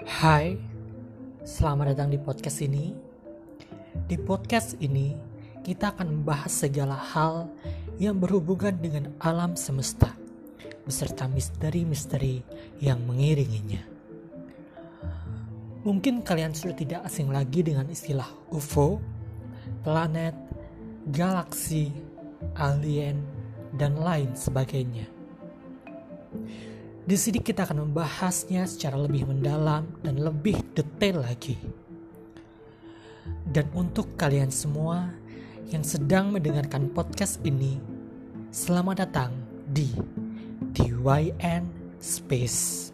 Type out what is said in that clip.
Hai, selamat datang di podcast ini. Di podcast ini, kita akan membahas segala hal yang berhubungan dengan alam semesta, beserta misteri-misteri yang mengiringinya. Mungkin kalian sudah tidak asing lagi dengan istilah UFO, planet, galaksi, alien, dan lain sebagainya. Di sini kita akan membahasnya secara lebih mendalam dan lebih detail lagi. Dan untuk kalian semua yang sedang mendengarkan podcast ini, selamat datang di DYN Space.